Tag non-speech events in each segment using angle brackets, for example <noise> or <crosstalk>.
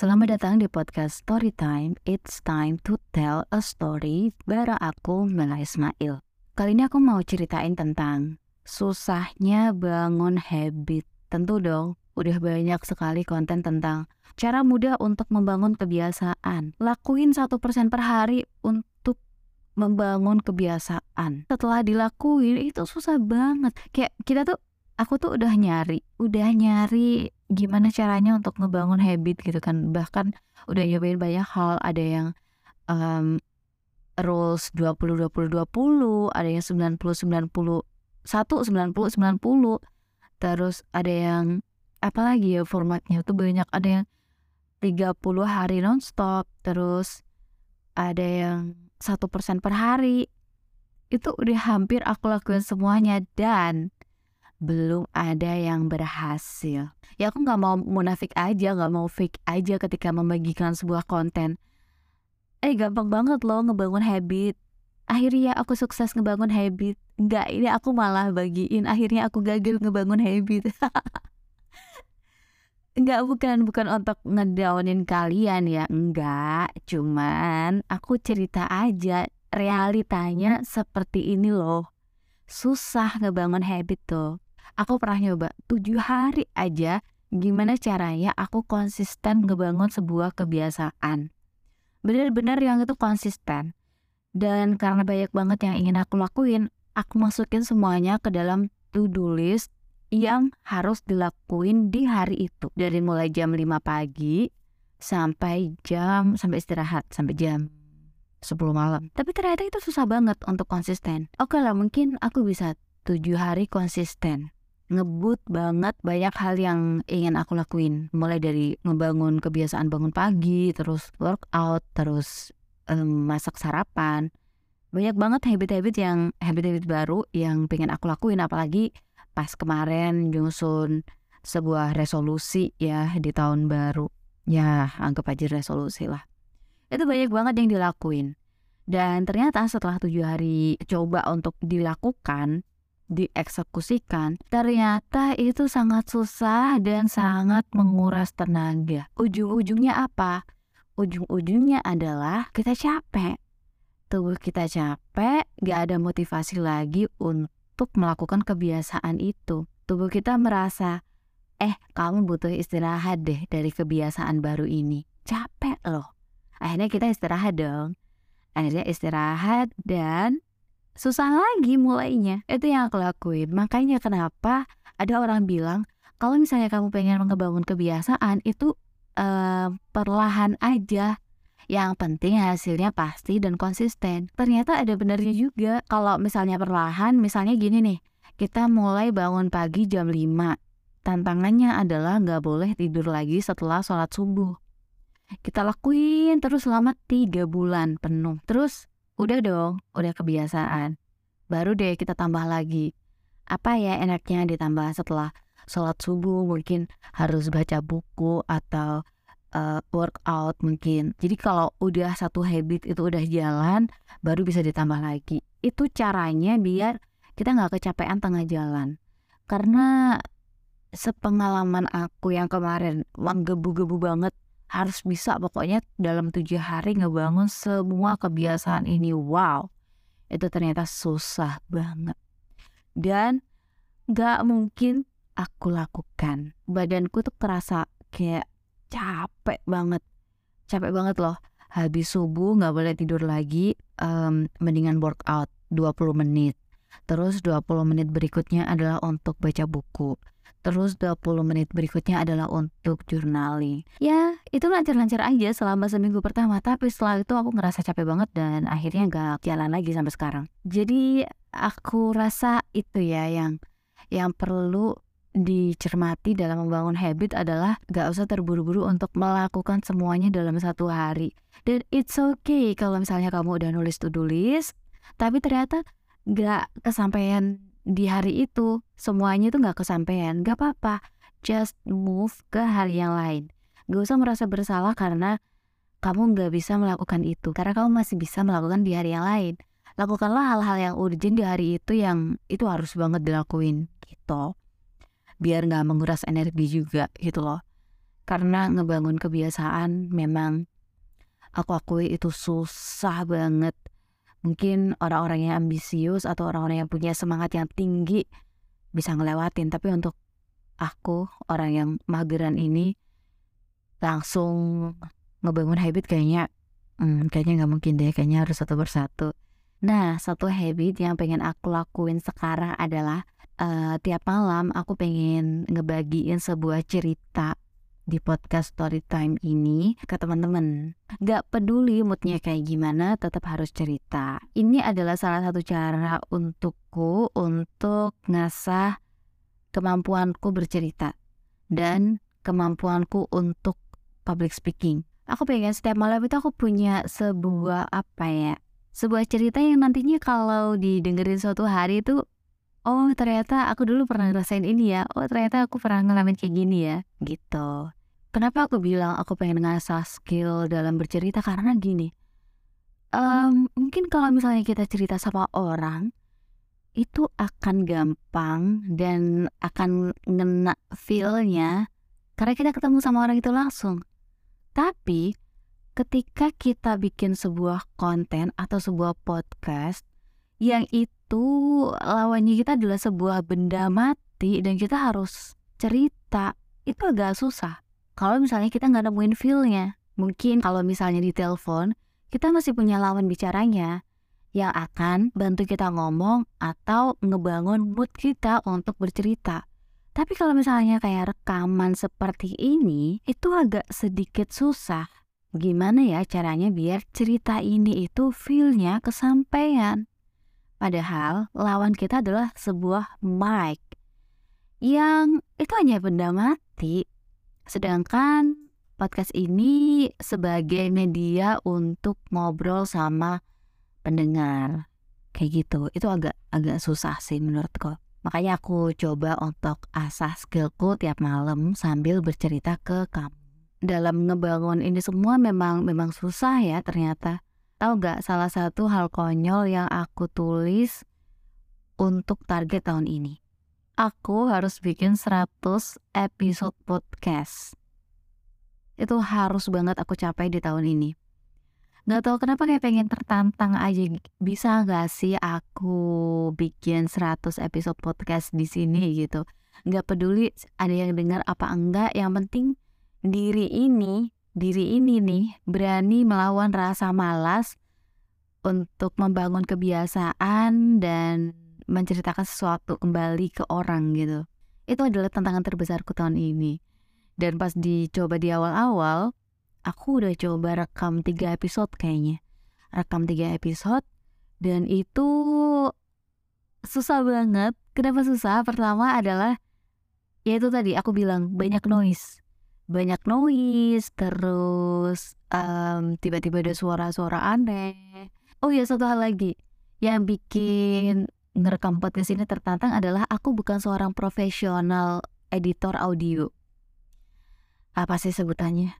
Selamat datang di podcast Story Time. It's time to tell a story bareng aku Mela Ismail. Kali ini aku mau ceritain tentang susahnya bangun habit. Tentu dong, udah banyak sekali konten tentang cara mudah untuk membangun kebiasaan. Lakuin satu persen per hari untuk membangun kebiasaan. Setelah dilakuin itu susah banget. Kayak kita tuh aku tuh udah nyari, udah nyari gimana caranya untuk ngebangun habit gitu kan. Bahkan udah nyobain banyak hal, ada yang um, rules 20 20 20, ada yang 90 90 1 90 90. Terus ada yang apa lagi ya formatnya tuh banyak, ada yang 30 hari nonstop, terus ada yang satu persen per hari. Itu udah hampir aku lakuin semuanya dan belum ada yang berhasil. Ya aku nggak mau munafik aja, nggak mau fake aja ketika membagikan sebuah konten. Eh gampang banget loh ngebangun habit. Akhirnya aku sukses ngebangun habit. Enggak, ini aku malah bagiin. Akhirnya aku gagal ngebangun habit. <laughs> Enggak, bukan bukan untuk ngedownin kalian ya. Enggak, cuman aku cerita aja realitanya seperti ini loh. Susah ngebangun habit tuh aku pernah nyoba tujuh hari aja gimana caranya aku konsisten ngebangun sebuah kebiasaan. Bener-bener yang itu konsisten. Dan karena banyak banget yang ingin aku lakuin, aku masukin semuanya ke dalam to-do list yang harus dilakuin di hari itu. Dari mulai jam 5 pagi sampai jam sampai istirahat sampai jam 10 malam. Tapi ternyata itu susah banget untuk konsisten. Oke lah mungkin aku bisa tujuh hari konsisten ngebut banget banyak hal yang ingin aku lakuin. Mulai dari ngebangun kebiasaan bangun pagi terus workout terus um, masak sarapan. Banyak banget habit-habit yang habit-habit baru yang pengen aku lakuin apalagi pas kemarin nyusun sebuah resolusi ya di tahun baru. Ya anggap aja resolusi lah. Itu banyak banget yang dilakuin. Dan ternyata setelah tujuh hari coba untuk dilakukan dieksekusikan, ternyata itu sangat susah dan sangat menguras tenaga. Ujung-ujungnya apa? Ujung-ujungnya adalah kita capek. Tubuh kita capek, gak ada motivasi lagi untuk melakukan kebiasaan itu. Tubuh kita merasa, eh kamu butuh istirahat deh dari kebiasaan baru ini. Capek loh. Akhirnya kita istirahat dong. Akhirnya istirahat dan susah lagi mulainya. Itu yang aku lakuin. Makanya kenapa ada orang bilang kalau misalnya kamu pengen ngebangun kebiasaan itu uh, perlahan aja. Yang penting hasilnya pasti dan konsisten. Ternyata ada benernya juga. Kalau misalnya perlahan, misalnya gini nih, kita mulai bangun pagi jam 5. Tantangannya adalah nggak boleh tidur lagi setelah sholat subuh. Kita lakuin terus selama tiga bulan penuh. Terus Udah dong, udah kebiasaan. Baru deh kita tambah lagi. Apa ya enaknya ditambah setelah sholat subuh mungkin harus baca buku atau uh, workout mungkin. Jadi kalau udah satu habit itu udah jalan, baru bisa ditambah lagi. Itu caranya biar kita nggak kecapean tengah jalan. Karena sepengalaman aku yang kemarin menggebu-gebu banget harus bisa pokoknya dalam tujuh hari ngebangun semua kebiasaan ini. Wow itu ternyata susah banget. Dan gak mungkin aku lakukan. Badanku tuh terasa kayak capek banget. Capek banget loh. Habis subuh nggak boleh tidur lagi um, mendingan workout 20 menit. Terus 20 menit berikutnya adalah untuk baca buku Terus 20 menit berikutnya adalah untuk journaling. Ya, itu lancar-lancar aja selama seminggu pertama. Tapi setelah itu aku ngerasa capek banget dan akhirnya gak jalan lagi sampai sekarang. Jadi aku rasa itu ya yang yang perlu dicermati dalam membangun habit adalah gak usah terburu-buru untuk melakukan semuanya dalam satu hari. Dan it's okay kalau misalnya kamu udah nulis to-do list, tapi ternyata gak kesampaian di hari itu semuanya itu nggak kesampaian, gak apa-apa. Just move ke hari yang lain. Gak usah merasa bersalah karena kamu nggak bisa melakukan itu. Karena kamu masih bisa melakukan di hari yang lain. Lakukanlah hal-hal yang urgent di hari itu yang itu harus banget dilakuin gitu. Biar nggak menguras energi juga gitu loh. karena ngebangun kebiasaan memang aku akui itu susah banget mungkin orang-orang yang ambisius atau orang-orang yang punya semangat yang tinggi bisa ngelewatin. Tapi untuk aku orang yang mageran ini langsung ngebangun habit kayaknya hmm, kayaknya nggak mungkin deh. Kayaknya harus satu persatu. Nah satu habit yang pengen aku lakuin sekarang adalah uh, tiap malam aku pengen ngebagiin sebuah cerita di podcast story time ini ke teman-teman. Gak peduli moodnya kayak gimana, tetap harus cerita. Ini adalah salah satu cara untukku untuk ngasah kemampuanku bercerita dan kemampuanku untuk public speaking. Aku pengen setiap malam itu aku punya sebuah apa ya, sebuah cerita yang nantinya kalau didengerin suatu hari itu oh ternyata aku dulu pernah ngerasain ini ya oh ternyata aku pernah ngalamin kayak gini ya gitu Kenapa aku bilang aku pengen ngasah skill dalam bercerita karena gini. Um, mungkin kalau misalnya kita cerita sama orang itu akan gampang dan akan ngena feelnya karena kita ketemu sama orang itu langsung. Tapi ketika kita bikin sebuah konten atau sebuah podcast yang itu lawannya kita adalah sebuah benda mati dan kita harus cerita itu agak susah kalau misalnya kita nggak nemuin feel-nya. Mungkin kalau misalnya di telepon, kita masih punya lawan bicaranya yang akan bantu kita ngomong atau ngebangun mood kita untuk bercerita. Tapi kalau misalnya kayak rekaman seperti ini, itu agak sedikit susah. Gimana ya caranya biar cerita ini itu feel-nya kesampaian? Padahal lawan kita adalah sebuah mic yang itu hanya benda mati Sedangkan podcast ini sebagai media untuk ngobrol sama pendengar. Kayak gitu. Itu agak agak susah sih menurutku. Makanya aku coba untuk asah skillku tiap malam sambil bercerita ke kamu. Dalam ngebangun ini semua memang memang susah ya ternyata. Tahu gak salah satu hal konyol yang aku tulis untuk target tahun ini? Aku harus bikin 100 episode podcast. Itu harus banget aku capai di tahun ini. Gak tau kenapa kayak pengen tertantang aja. Bisa gak sih aku bikin 100 episode podcast di sini gitu. Gak peduli ada yang dengar apa enggak. Yang penting diri ini, diri ini nih berani melawan rasa malas untuk membangun kebiasaan dan menceritakan sesuatu kembali ke orang gitu. Itu adalah tantangan terbesarku tahun ini. Dan pas dicoba di awal-awal, aku udah coba rekam tiga episode kayaknya. Rekam tiga episode dan itu susah banget. Kenapa susah? Pertama adalah ya itu tadi aku bilang banyak noise. Banyak noise, terus um, tiba-tiba ada suara-suara aneh. Oh ya satu hal lagi yang bikin ngerekam podcast ini tertantang adalah aku bukan seorang profesional editor audio. Apa sih sebutannya?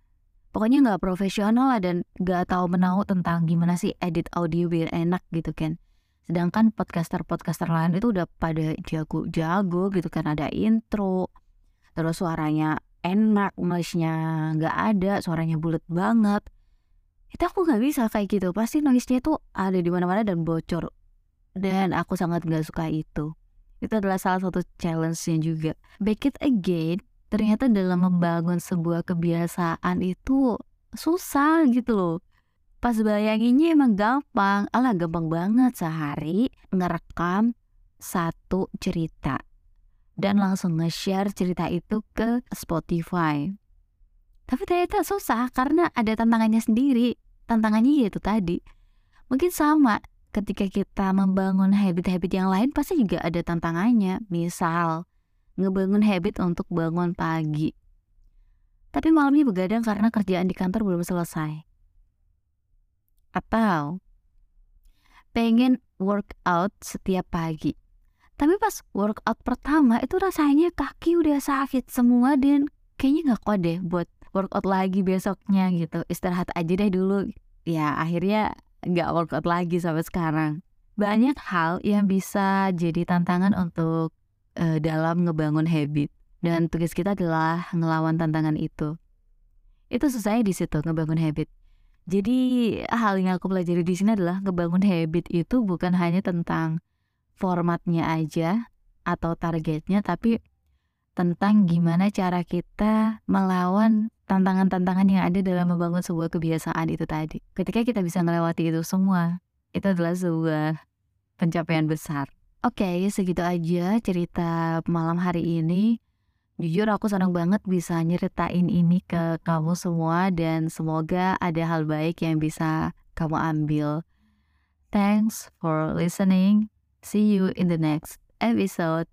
Pokoknya nggak profesional lah dan nggak tahu menahu tentang gimana sih edit audio biar enak gitu kan. Sedangkan podcaster-podcaster lain itu udah pada jago-jago gitu kan ada intro, terus suaranya enak, noise-nya nggak ada, suaranya bulat banget. Itu aku nggak bisa kayak gitu. Pasti noise-nya tuh ada di mana-mana dan bocor dan aku sangat gak suka itu. Itu adalah salah satu challenge-nya juga. Back it again, ternyata dalam membangun sebuah kebiasaan itu susah gitu loh. Pas bayanginnya emang gampang, alah gampang banget sehari ngerekam satu cerita dan langsung nge-share cerita itu ke Spotify. Tapi ternyata susah karena ada tantangannya sendiri. Tantangannya yaitu tadi. Mungkin sama, ketika kita membangun habit-habit yang lain pasti juga ada tantangannya. Misal, ngebangun habit untuk bangun pagi. Tapi malamnya begadang karena kerjaan di kantor belum selesai. Atau pengen workout setiap pagi. Tapi pas workout pertama itu rasanya kaki udah sakit semua dan kayaknya gak kuat deh buat workout lagi besoknya gitu. Istirahat aja deh dulu. Ya akhirnya nggak workout lagi sampai sekarang. Banyak hal yang bisa jadi tantangan untuk uh, dalam ngebangun habit. Dan tugas kita adalah ngelawan tantangan itu. Itu susahnya di situ ngebangun habit. Jadi hal yang aku pelajari di sini adalah ngebangun habit itu bukan hanya tentang formatnya aja atau targetnya, tapi tentang gimana cara kita melawan tantangan-tantangan yang ada dalam membangun sebuah kebiasaan itu tadi. Ketika kita bisa melewati itu semua, itu adalah sebuah pencapaian besar. Oke, segitu aja cerita malam hari ini. Jujur aku senang banget bisa nyeritain ini ke kamu semua dan semoga ada hal baik yang bisa kamu ambil. Thanks for listening. See you in the next episode.